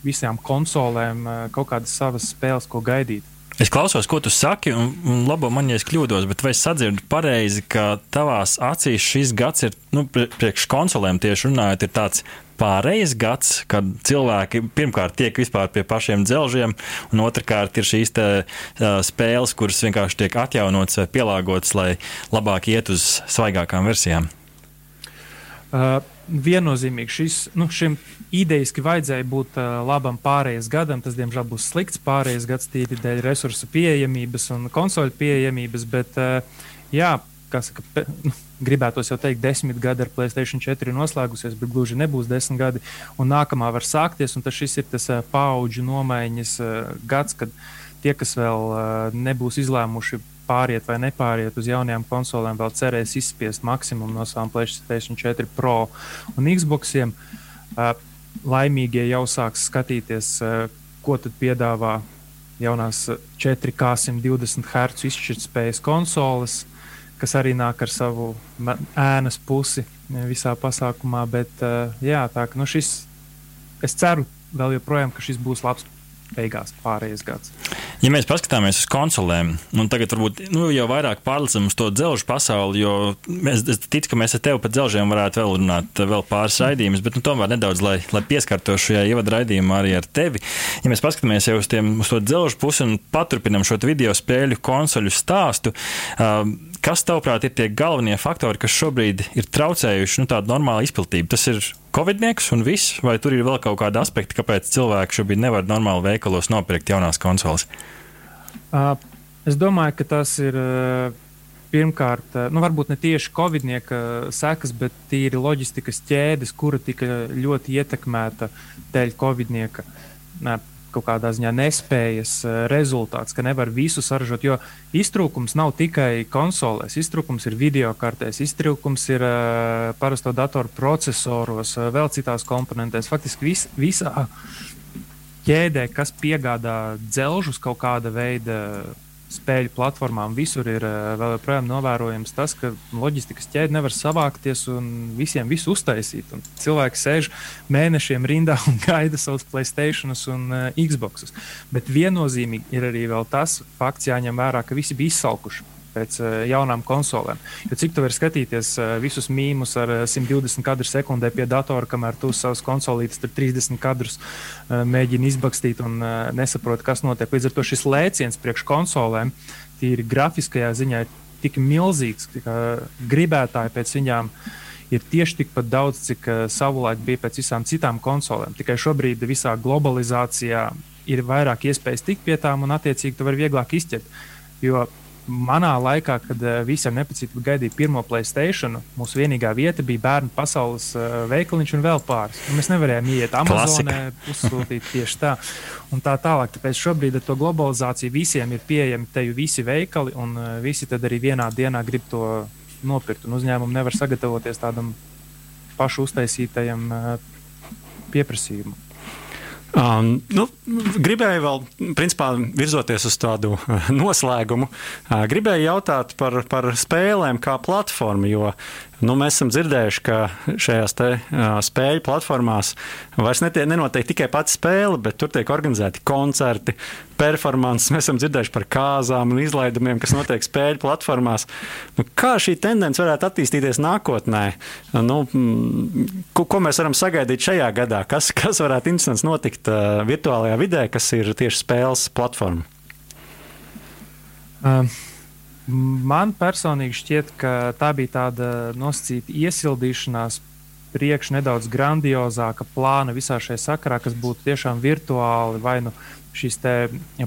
visām konsolēm eh, kaut kādas savas spēles, ko gaidīt. Es klausos, ko tu saki, un, un labo man, ja es kļūdos, bet vai es sadzirdu pareizi, ka tavās acīs šis gads ir, nu, priekš konsolēm tieši runājot, ir tāds pārējais gads, kad cilvēki pirmkārt tiek vispār pie pašiem dzelžiem, un otrkārt ir šīs te, uh, spēles, kuras vienkārši tiek atjaunotas vai pielāgotas, lai labāk iet uz svaigākām versijām? Uh, viennozīmīgi šis, nu, šim idejiski vajadzēja būt uh, labam pārējais gadam. Tas, diemžēl, būs slikts pārējais gads tīri dēļ resursu pieejamības un konsoļu pieejamības. Bet, uh, jā, kā saka, pe, nu, gribētos jau teikt, desmit gadi ar Placēta 4 noslēgusies, bet gluži nebūs desmit gadi. Un nākamā var sākties, un tas ir tas uh, paudžu nomaiņas uh, gads, kad tie, kas vēl uh, nebūs izlēmuši pāriet vai nepāriet uz jaunajām konsolēm, vēl cerēs izspiest maksimumu no savām PlayStation 4 Pro un Xboxiem. Laimīgie jau sāks skatīties, ko tad piedāvā jaunās 4K 120 Hz izšķirtspējas konsoles, kas arī nāk ar savu ēnas pusi visā pasākumā. Bet jā, tā nu, šis, es ceru vēl joprojām, ka šis būs labs beigās pārējais gads. Ja mēs paskatāmies uz konsolēm, un tagad varbūt nu, jau vairāk pārlicam uz to dzelžu pasauli, jo mēs, es ticu, ka mēs ar tevi par dzelžiem varētu vēl runāt vēl pāris raidījumus, bet nu, tomēr nedaudz, lai, lai pieskartos šajā ievadu raidījumā arī ar tevi. Ja mēs paskatāmies jau uz, tiem, uz to dzelžu pusi un paturpinam šo video spēļu konsoļu stāstu, uh, Kas, tavuprāt, ir tie galvenie faktori, kas šobrīd ir traucējuši nu, tādu normālu izplatību? Tas ir Covid-nieks un viss, vai tur ir vēl kaut kādi aspekti, kāpēc cilvēki šobrīd nevar normāli veikalos nopirkt jaunās konsoles? Uh, es domāju, ka tas ir. Uh pirmkārt, nu, varbūt ne tieši Covid-nieka sekas, bet tīri loģistikas ķēdes, kura tika ļoti ietekmēta dēļ Covid-nieka kaut kādā ziņā nespējas eh, rezultāts, ka nevar visu saražot. Jo iztrūkums nav tikai konsolēs, iztrūkums ir video kartēs, iztrūkums ir uh, parasto datoru procesoros, uh, vēl citās komponentēs. Faktiski vis, visā ķēdē, kas piegādā dzelžus kaut kāda veida spēļu platformām visur ir eh, vēl joprojām novērojams tas, ka loģistikas ķēde nevar savākties un visiem visu uztaisīt. Un cilvēki sēž mēnešiem rindā *laughs* un gaida savus Playstation un uh, Xbox. Bet viennozīmīgi ir arī tas fakts jāņem vērā, ka visi bija izsalkuši pēc uh, jaunām konsolēm. Jo cik tu vari skatīties uh, visus mīmus ar uh, 120 kadru sekundē pie datora, kamēr tu savus konsolītes 30 kadrus mēģini izbakstīt un nesaproti, kas notiek. Līdz ar to šis lēciens priekš konsolēm, tīri grafiskajā ziņā, ir tik milzīgs, ka gribētāji pēc viņām ir tieši tikpat daudz, cik uh, savulaik bija pēc visām citām konsolēm. Tikai šobrīd visā globalizācijā ir vairāk iespējas tikt pie tām, un attiecīgi tu vari vieglāk izķert. Jo manā laikā, kad uh, visiem nepatīk gaidīt pirmo Playstation, mūsu vienīgā vieta bija bērnu pasaules uh, veikaliņš un vēl pāris. Un mēs nevarējām iet Amazonē, uzsūtīt tieši tā. Un tā tālāk. Tāpēc šobrīd ar to globalizāciju visiem ir pieejami te jau visi veikali, un uh, visi tad arī vienā dienā grib to nopirkt. Un uzņēmumi nevar sagatavoties tādam pašu uztaisītajam pieprasījumam. Um, nu, gribēju vēl, principā, virzoties uz tādu uh, noslēgumu, uh, gribēju jautāt par, par spēlēm kā platformu, jo Nu, mēs esam dzirdējuši, ka šajās te, uh, spēļu platformās vairs netie, nenotiek tikai pati spēle, bet tur tiek organizēti koncerti, performances. Mēs esam dzirdējuši par kāzām un izlaidumiem, kas notiek spēļu platformās. Nu, kā šī tendence varētu attīstīties nākotnē? Nu, ko, ko mēs varam sagaidīt šajā gadā? Kas, kas varētu interesants notikt uh, virtuālajā vidē, kas ir tieši spēles platforma? Um. Man personīgi šķiet, ka tā bija tāda nosacīta iesildīšanās priekš nedaudz grandiozāka plāna visā šajā sakarā, kas būtu tiešām virtuāli vai nu šīs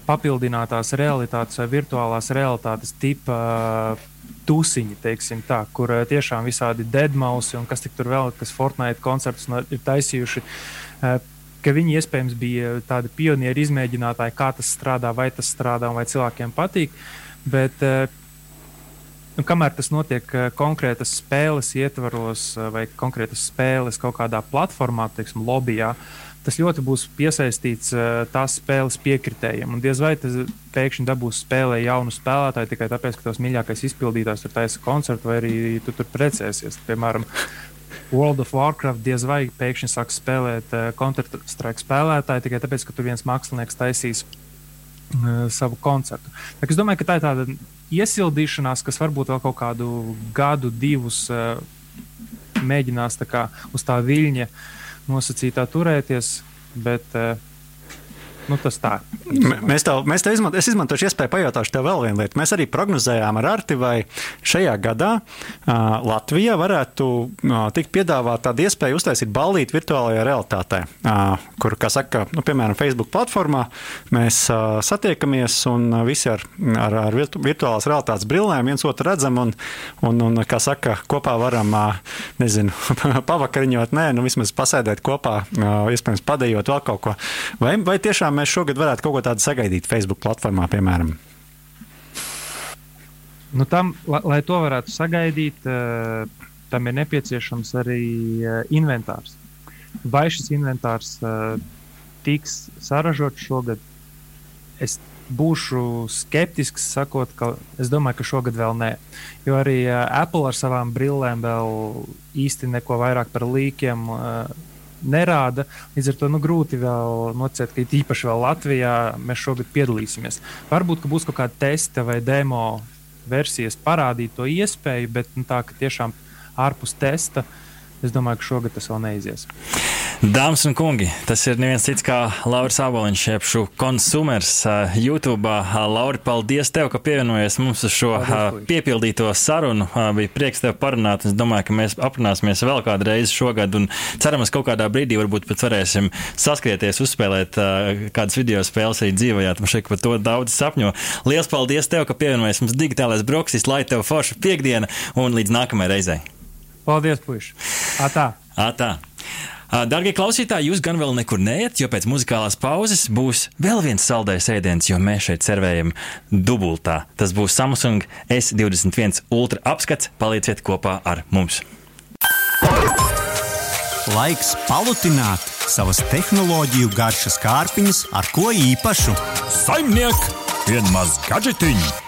papildinātās realitātes vai virtuālās realitātes tipa tusiņi, teiksim tā, kur tiešām visādi deadmausi un kas tur vēl, kas Fortnite koncertus ir taisījuši. Ka viņi iespējams bija tādi pionieri izmēģinātāji, kā tas strādā, vai tas strādā vai cilvēkiem patīk. Bet nu, kamēr tas notiek eh, konkrētas spēles ietvaros eh, vai konkrētas spēles kaut kādā platformā, teiksim, lobbyā, tas ļoti būs piesaistīts eh, tās spēles piekritējiem. Un diez vai tas pēkšņi dabūs spēlē jaunu spēlētāju tikai tāpēc, ka tavs mīļākais izpildītājs tur taisa koncertu, vai arī tu tur precēsies. Piemēram, World of Warcraft diez vai pēkšņi sāks spēlēt uh, Counter-Strike spēlētāju tikai tāpēc, ka tur viens mākslinieks taisīs uh, savu koncertu. Tā, es domāju, ka tā ir tāda iesildīšanās, kas varbūt vēl kaut kādu gadu, divus uh, mēģinās tā kā, uz tā viļņa nosacītā turēties. Bet uh, Nu, tas tā. Mēs tev, mēs tev izmanto, es izmantošu iespēju pajautāšu tev vēl vienu lietu. Mēs arī prognozējām ar Arti, vai šajā gadā uh, Latvijā varētu uh, tikt piedāvāta tāda iespēja uztaisīt ballīti virtuālajā realitātē, uh, kur, kā saka, nu, piemēram, Facebook platformā mēs uh, satiekamies un visi ar, ar, ar virtuālās realitātes brillēm viens otru redzam un, un, un kā saka, kopā varam, uh, nezinu, *laughs* pavakariņot, nē, nu vismaz pasēdēt kopā, uh, iespējams padējot vēl kaut ko. Vai, vai tiešām mēs šogad varētu kaut ko tādu sagaidīt Facebook platformā, piemēram? Nu, tam, lai, lai to varētu sagaidīt, tam ir nepieciešams arī inventārs. Vai šis inventārs tiks saražots šogad? Es būšu skeptisks, sakot, ka es domāju, ka šogad vēl nē. Jo arī Apple ar savām brillēm vēl īsti neko vairāk par līkiem nerāda. Līdz ar to nu, grūti vēl nocēt, ka īpaši vēl Latvijā mēs šogad piedalīsimies. Varbūt būs kaut kāda testa vai demo versijas parādīt to iespēju, bet nu, tā, ka tiešām ārpus testa, es domāju, ka šogad tas vēl neizies. Dāmas un kungi, tas ir neviens cits kā Lauris Aboliņš, jeb šo konsumers YouTube. Lauri, paldies tev, ka pievienojies mums uz šo uh, piepildīto sarunu. Bija prieks tev parunāt. Es domāju, ka mēs aprunāsimies vēl kādu reizi šogad un cerams, ka kaut kādā brīdī varbūt pat varēsim saskrieties, uzspēlēt kādas video spēles arī dzīvajā. Man šeit par to daudz sapņo. Lielas paldies tev, ka pievienojies mums digitālais broksīs, lai tev forša piekdiena un līdz nākamajai reizei. Paldies, puiši! Atā! Atā! Darbie klausītāji, jūs gan vēl nekur neiet, jo pēc muzikālās pauzes būs vēl viens saldējs ēdiens, jo mēs šeit servējam dubultā. Tas būs Samsung S21 Ultra apskats. Palieciet kopā ar mums! Laiks palutināt savas tehnoloģiju garšas kārpiņas ar ko īpašu. Saimniek, vienmaz gadžetiņu!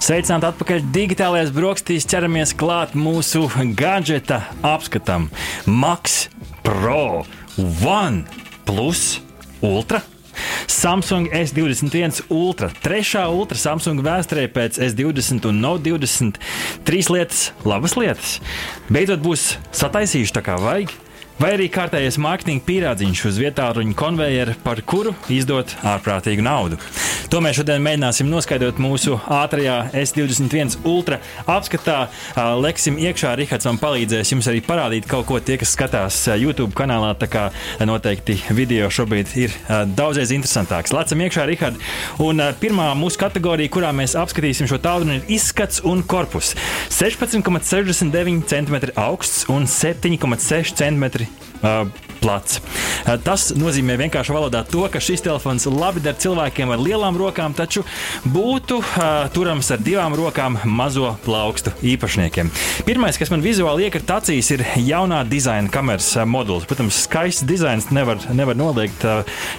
Sveicināti atpakaļ digitālajās brokastīs. ķeramies klāt mūsu gadžeta apskatam. Max Pro One Plus Ultra. Samsung S21 Ultra, trešā Ultra Samsung vēsturē pēc S20 un Note 20. Trīs lietas, labas lietas. Beidzot būs sataisījuši tā kā vajag vai arī kārtējais mārketinga pīrādziņš uz vietāluņa konvejeru, par kuru izdot ārprātīgu naudu. To mēs šodien mēģināsim noskaidrot mūsu ātrajā S21 Ultra apskatā. Leksim iekšā, Rihards man palīdzēs jums arī parādīt kaut ko tie, kas skatās YouTube kanālā. Tā kā noteikti video šobrīd ir daudzreiz interesantāks. Lecam iekšā, Rihards. Un pirmā mūsu kategorija, kurā mēs apskatīsim šo tālruni, ir izskats un korpus. 16,69 cm augsts un 7,6 cm uh, plats. Tas nozīmē vienkārši valodā to, ka šis telefons labi der cilvēkiem ar lielām rokām, taču būtu turams ar divām rokām mazo plaukstu īpašniekiem. Pirmais, kas man vizuāli iekrita acīs, ir jaunā dizaina kameras modulis. Protams, skaists dizains nevar, nevar noliegt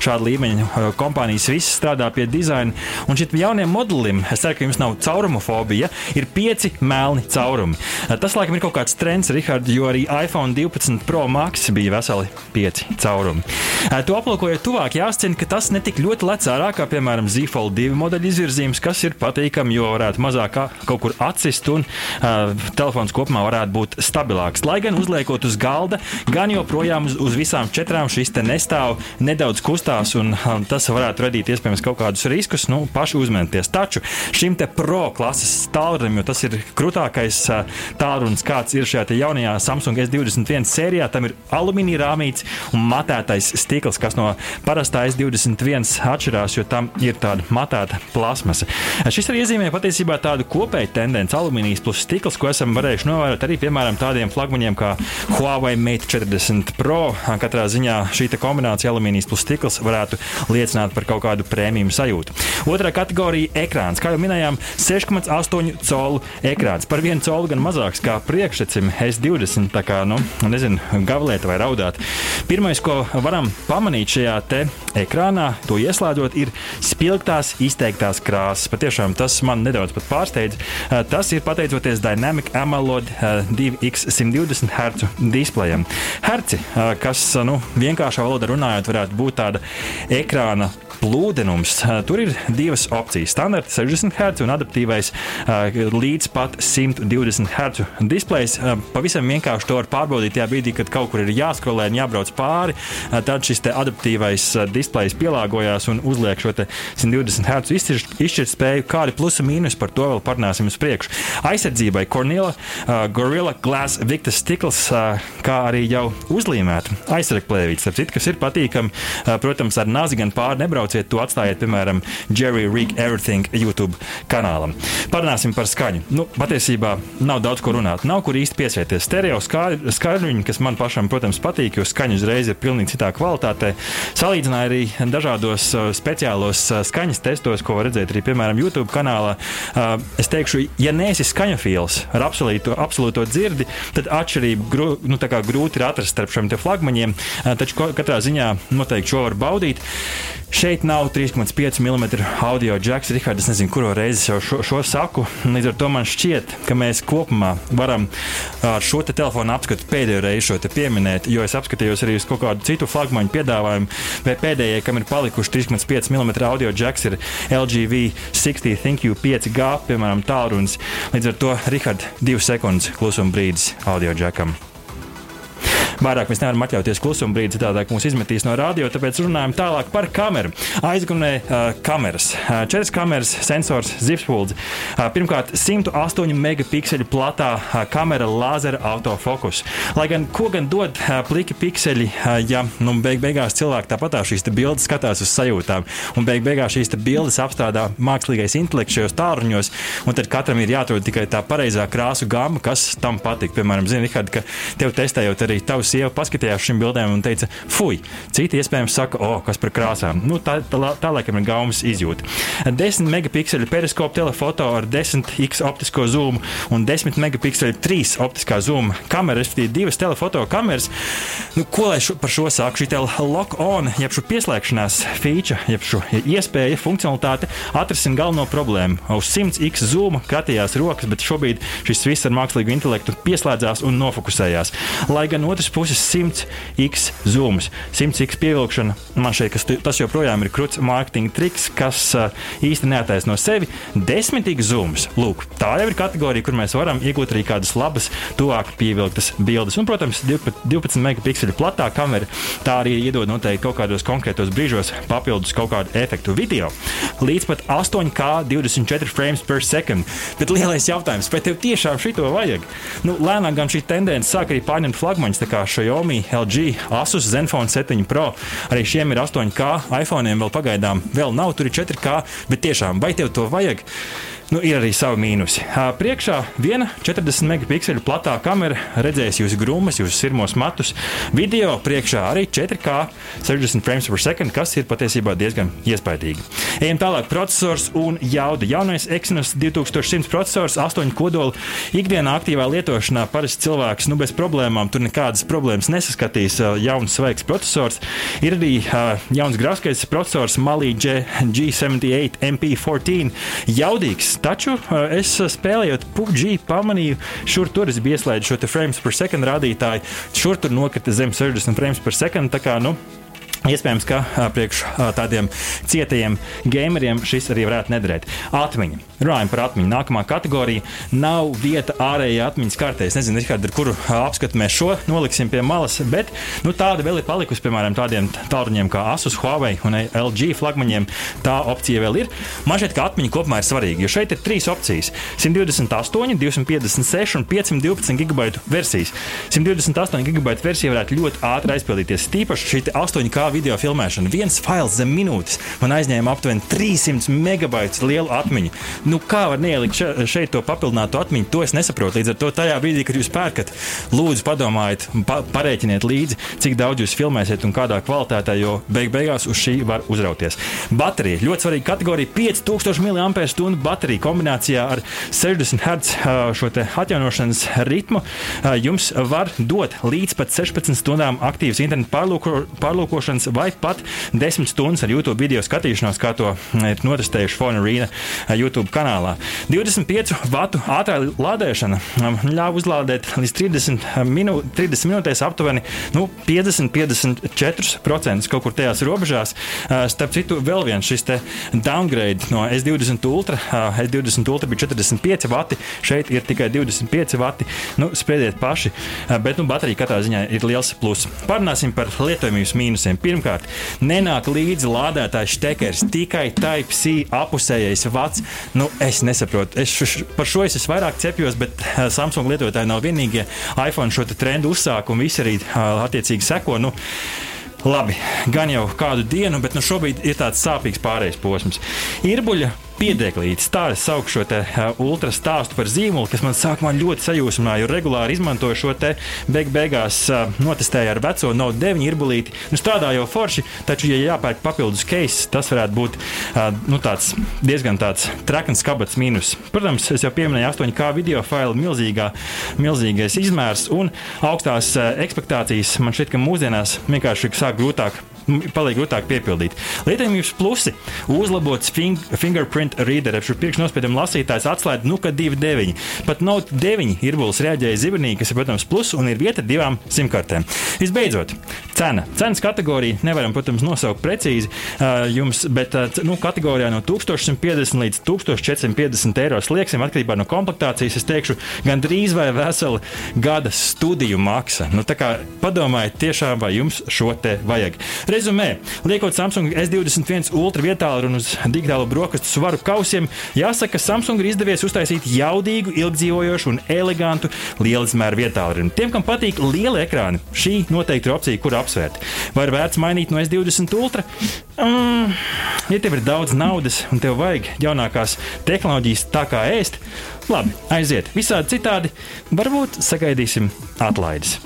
šādu līmeņu. Uh, kompānijas visas strādā pie dizaina, un šim jaunajam modulim, es ceru, ka jums nav caurumofobija, ir pieci melni caurumi. Tas, laikam, ir kaut kāds trends, Rihards, jo arī iPhone 12 Pro Max bija veseli pieci caurumi. To aplūkojot tuvāk, jāsacina, ka tas netik ļoti lec ārā, kā piemēram Zīfold 2 modeļa izvirzījums, kas ir patīkami, jo varētu mazāk kaut kur atsist un uh, telefons kopumā varētu būt stabilāks. Lai gan uzliekot uz galda, gan joprojām uz, uz visām četrām šis te nestāv, nedaudz kustās, un um, tas varētu radīt iespējams kaut kādus riskus, nu, paši uzmanties. Taču šim te pro klases tālrunim, jo tas ir krūtākais uh, tālrunis, kāds ir šajā jaunajā Samsung S21 sērijā, tam ir alumīnija rāmīts un matētais stikls, kas no parastā S21 atšķirās, jo tam ir tāda matēta plasmasa. Šis arī iezīmē patiesībā tādu kopēju tendenci alumīnijas plus stikls, ko esam varējuši novērot arī piemēram tādiem flagmaņiem kā Huawei Mate 40 Pro. Katrā ziņā šī kombinācija alumīnijas plus stikls varētu liecināt par kaut kādu prēmiju sajūtu. Otrā kategorija - ekrāns. Kā jau minējām, 6,8 colu ekrāns. Par vienu colu gan mazāks kā priekšsacim S20. Tā kā, nu, nezinu, gavlēt vai raudāt. Pirmais, ko varam pamanīt šajā ekrānā, to ieslēdzot, ir spilgtās, izteiktās krāsas. Patiešām tas man nedaudz pārsteidz. Eh, tas ir pateicoties Dynamic AMOLED 2X 120 Hz displejam. Herci, eh, kas nu, vienkāršā valodā runājot, varētu būt tāda ekrāna plūdenums. Tur ir divas opcijas - standarta 60 Hz un adaptīvais līdz pat 120 Hz displejs. Pavisam vienkārši to var pārbaudīt tajā brīdī, kad kaut kur ir jāskrolē un jābrauc pāri. Tad šis adaptīvais displejs pielāgojās un uzliek šo 120 Hz izšķirtspēju. Kādi plusi un mīnus par to vēl parunāsim uz priekšu. Aizsardzībai Cornela, uh, Gorilla Glass Victus stikls, uh, kā arī jau uzlīmēta aizsargplēvīte, kas ir patīkami. Uh, protams, ar nazi gan pāri nebrauc nebrauciet, to atstājiet, piemēram, Jerry Rig Everything YouTube kanālam. Parunāsim par skaņu. Nu, patiesībā nav daudz ko runāt. Nav kur īsti piesieties. Stereo skaļruņi, kas man pašam, protams, patīk, jo skaņa uzreiz ir pilnīgi citā kvalitātē. Salīdzināja arī dažādos speciālos skaņas testos, ko var redzēt arī, piemēram, YouTube kanālā. Es teikšu, ja neesi skaņafils ar absolūto, absolūto dzirdi, tad atšķirību grū, nu, grūti ir atrast starp šiem flagmaņiem. Taču katrā ziņā noteikti šo var baudīt. Šeit nav 3,5 mm audio jacks. Rihards, es nezinu, kuru reizi jau šo, šo saku. Līdz ar to man šķiet, ka mēs kopumā varam ar šo te telefonu apskatu pēdējo reizi šo pieminēt, jo es apskatījos arī uz kaut kādu citu flagmaņu piedāvājumu. Vai pēdējie, kam ir palikuši 3,5 mm audio jacks, ir LGV 60 ThinQ 5G, piemēram, tālrunis. Līdz ar to, Rihards, divas sekundes klusuma brīdis audio jackam. Vairāk mēs nevaram atļauties klusuma brīdi, citādi mūs izmetīs no radio. Tāpēc runājam tālāk par kameru. Aizgunē uh, kameras. Uh, četras kameras, sensors, zipspulds. Uh, pirmkārt, 108 megapikseli platā uh, kamera lāzera autofokus. Lai gan ko gan dod uh, pliki pikseli, uh, ja nu, beig beigās cilvēki tāpat šīs bildes skatās uz sajūtām. Un beig beigās šīs bildes apstrādā mākslīgais intelekts šajos tālruņos, un tad katram ir jāatrod tikai tā pareizā krāsu gama, kas tam patīk. Piemēram, zini, Rihard, ka tev testējot arī tavs sieva paskatījās šīm bildēm un teica, fuj, citi iespējams saka, o, kas par krāsām. Nu, tā, tā, tā laikam ir gaumas izjūta. 10 megapikseli periskopu telefoto ar 10x optisko zūmu un 10 megapikseli 3 optiskā zūma kamera, respektīvi divas telefoto kameras. Nu, ko lai šo, par šo sāku? Šī lock-on, jeb šo pieslēgšanās feature, jeb šo iespēja, funkcionalitāte atrisina galveno problēmu. Uz 100x zūma katījās rokas, bet šobrīd šis viss ar mākslīgu intelektu pieslēdzās un nofokusējās. Lai gan otrs puses 100x zūmus, 100x pievilkšana. Man šeit tas joprojām ir krūts mārketinga triks, kas īsti neataisno sevi. 10x zūmus. Lūk, tā jau ir kategorija, kur mēs varam iegūt arī kādas labas, tuvāk pievilktas bildes. Un, protams, 12 megapikseli platā kamera tā arī iedod noteikti kaut kādos konkrētos brīžos papildus kaut kādu efektu video. Līdz pat 8K 24 frames per second. Bet lielais jautājums, vai tev tiešām šito vajag? Nu, lēnāk gan šī tendence sāk arī pārņemt flagmaņus, kā Xiaomi, LG, Asus Zenfone 7 Pro. Arī šiem ir 8K, iPhone vēl pagaidām vēl nav, tur ir 4K, bet tiešām vai tev to vajag? Nu, ir arī savi mīnusi. Priekšā viena 40 megapikseļu platā kamera redzēs jūsu grūmas, jūsu sirmos matus. Video priekšā arī 4K 60 frames per second, kas ir patiesībā diezgan iespaidīgi. Ejam tālāk, processors un jauda. Jaunais Exynos 2100 processors, 8 kodoli. Ikdienā aktīvā lietošanā parasti cilvēks nu, bez problēmām tur nekādas problēmas nesaskatīs. Jauns, svaigs processors. Ir arī uh, jauns grafiskais processors Mali G78 MP14. Jaudīgs, Taču eh, es eh, spēlējot PUBG, pamanīju, šur tur es biju ieslēdzis šo frames per second rādītāju. Šur tur nokrita zem 60 frames per second. Tā kā, nu, Iespējams, ka priekš tādiem cietajiem gameriem šis arī varētu nederēt. Atmiņa. Runājam par atmiņu. Nākamā kategorija nav vieta ārējā atmiņas kartē. Es nezinu, kādu, ar kuru apskatu mēs šo noliksim pie malas, bet nu, tāda vēl ir palikusi, piemēram, tādiem tālruņiem kā Asus, Huawei un LG flagmaņiem. Tā opcija vēl ir. Man šķiet, ka atmiņa kopumā ir svarīga, jo šeit ir trīs opcijas - 128, 256 un 512 gigabaitu versijas. 128 gigabaitu versija varētu ļoti ātri aizpildīties. Tīpaši šī 8K video filmēšana. Viens fails zem minūtes man aizņēma aptuveni 300 megabaitus lielu atmiņu. Nu, kā var neielikt šeit to papildinātu atmiņu, to es nesaprotu. Līdz ar to tajā brīdī, kad jūs pērkat, lūdzu padomājiet, pa, parēķiniet līdzi, cik daudz jūs filmēsiet un kādā kvalitātē, jo beig beigās uz šī var uzrauties. Baterija ļoti svarīga kategorija - 5000 mAh baterija kombinācijā ar 60 Hz šo atjaunošanas ritmu jums var dot līdz pat 16 stundām aktīvas internetu pārlūko, pārlūkošanas stundas vai pat 10 stundas ar YouTube video skatīšanos, kā to ir notestējuši Fona Rīna eh, YouTube kanālā. 25 vatu ātrā lādēšana um, ļāva uzlādēt līdz 30, eh, minū, 30 minūtēs aptuveni nu, 50-54% kaut kur tajās robežās. Eh, starp citu, vēl viens šis downgrade no S20 Ultra. S20 Ultra bija 45 vati, šeit ir tikai 25 vati. Nu, Spēdiet paši, bet nu, baterija katrā ziņā ir liels pluss. Parunāsim par lietojamības mīnusiem. Pirmkārt, nenāk līdzi lādētājs štekers, tikai Type-C apusējais vats. Nu, es nesaprotu, es š, par šo es vairāk cepjos, bet uh, Samsung lietotāji nav vienīgie. iPhone šo trendu uzsāka un visi arī uh, attiecīgi seko. Nu, Labi, gan jau kādu dienu, bet nu šobrīd ir tāds sāpīgs pārējais posms. Irbuļa piedēklītis. Tā es saukšu šo te, uh, ultra stāstu par zīmolu, kas man sākumā ļoti sajūsmināja, jo regulāri izmantoju šo te beig beigās uh, notestēju ar veco Note 9 irbulīti. Nu, strādā jau forši, taču, ja jāpērk papildus case, tas varētu būt uh, nu, tāds diezgan tāds trakns kabats mīnus. Protams, es jau pieminēju 8K video failu milzīgā, milzīgais izmērs un augstās ekspektācijas. Man šķiet, ka mūsdienās vienkārši sāk grūtāk paliek grūtāk piepildīt. Lietojamības plusi - uzlabots fing fingerprint reader, jeb priekšnospiedumu lasītājs atslēdz nu, 2,9. Pat Note 9 ir būs reaģēja zibenī, kas ir, protams, plus un ir vieta divām simkartēm. Visbeidzot, cena. Cenas kategorija nevaram, protams, nosaukt precīzi uh, jums, bet uh, nu, kategorijā no 1150 līdz 1450 eiro slieksim atkarībā no komplektācijas. Es teikšu, gandrīz vai vesela gada studiju maksa. Nu, padomājiet, tiešām vai jums šo te vajag. Rezumē, liekot Samsung S21 Ultra vietā un uz digitālo brokastu svaru kausiem, jāsaka, ka Samsung ir izdevies uztaisīt jaudīgu, ilgdzīvojošu un elegantu lielizmēru vietā. Tiem, kam patīk liela ekrāna, šī noteikti ir opcija, kur apsvērt. Vai ir vērts mainīt no S20 Ultra? Mm, ja tev ir daudz naudas un tev vajag jaunākās tehnoloģijas tā kā ēst, labi, aiziet. Visādi citādi varbūt sagaidīsim atlaides.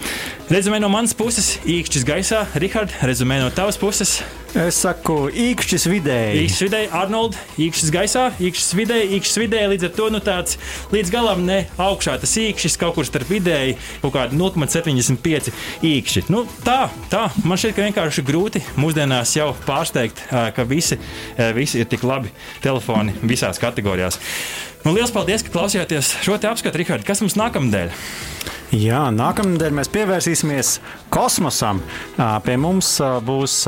Rezumē no manas puses, īkšķis gaisā, Rihard, rezumē no tavas puses. Es saku, īkšķis vidēji. Īkšķis vidēji, Arnold, īkšķis gaisā, īkšķis vidēji, īkšķis vidēji. Līdz ar to nu, tāds līdz galam ne augšā tas īkšķis, kaut kur starp vidēji, kaut kāda 0,75 īkšķi. Nu, tā, tā, man šķiet, ka vienkārši grūti mūsdienās jau pārsteigt, ka visi, visi ir tik labi telefoni visās kategorijās. Nu, liels paldies, ka klausījāties šo te apskatu, Rihard. Kas mums nākamnedēļ? Jā, nākamnedēļ mēs pievērsīsimies kosmosam. Pie mums būs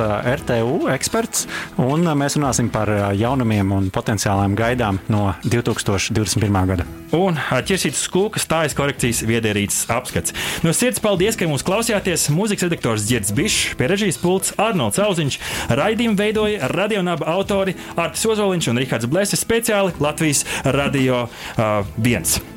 RTU eksperts, un mēs runāsim par jaunumiem un potenciālām gaidām no 2021. gada. Un ķersītas skūkas stājas korekcijas viedierīces apskats. No sirds paldies, ka mūs klausījāties. Mūzikas redaktors Girds Bišs, pie režijas pults Arnolds Auziņš, raidījumu veidoja radionāba autori Artis Ozoliņš un Rihards Blēsis speciāli Latvijas Radio uh, 1.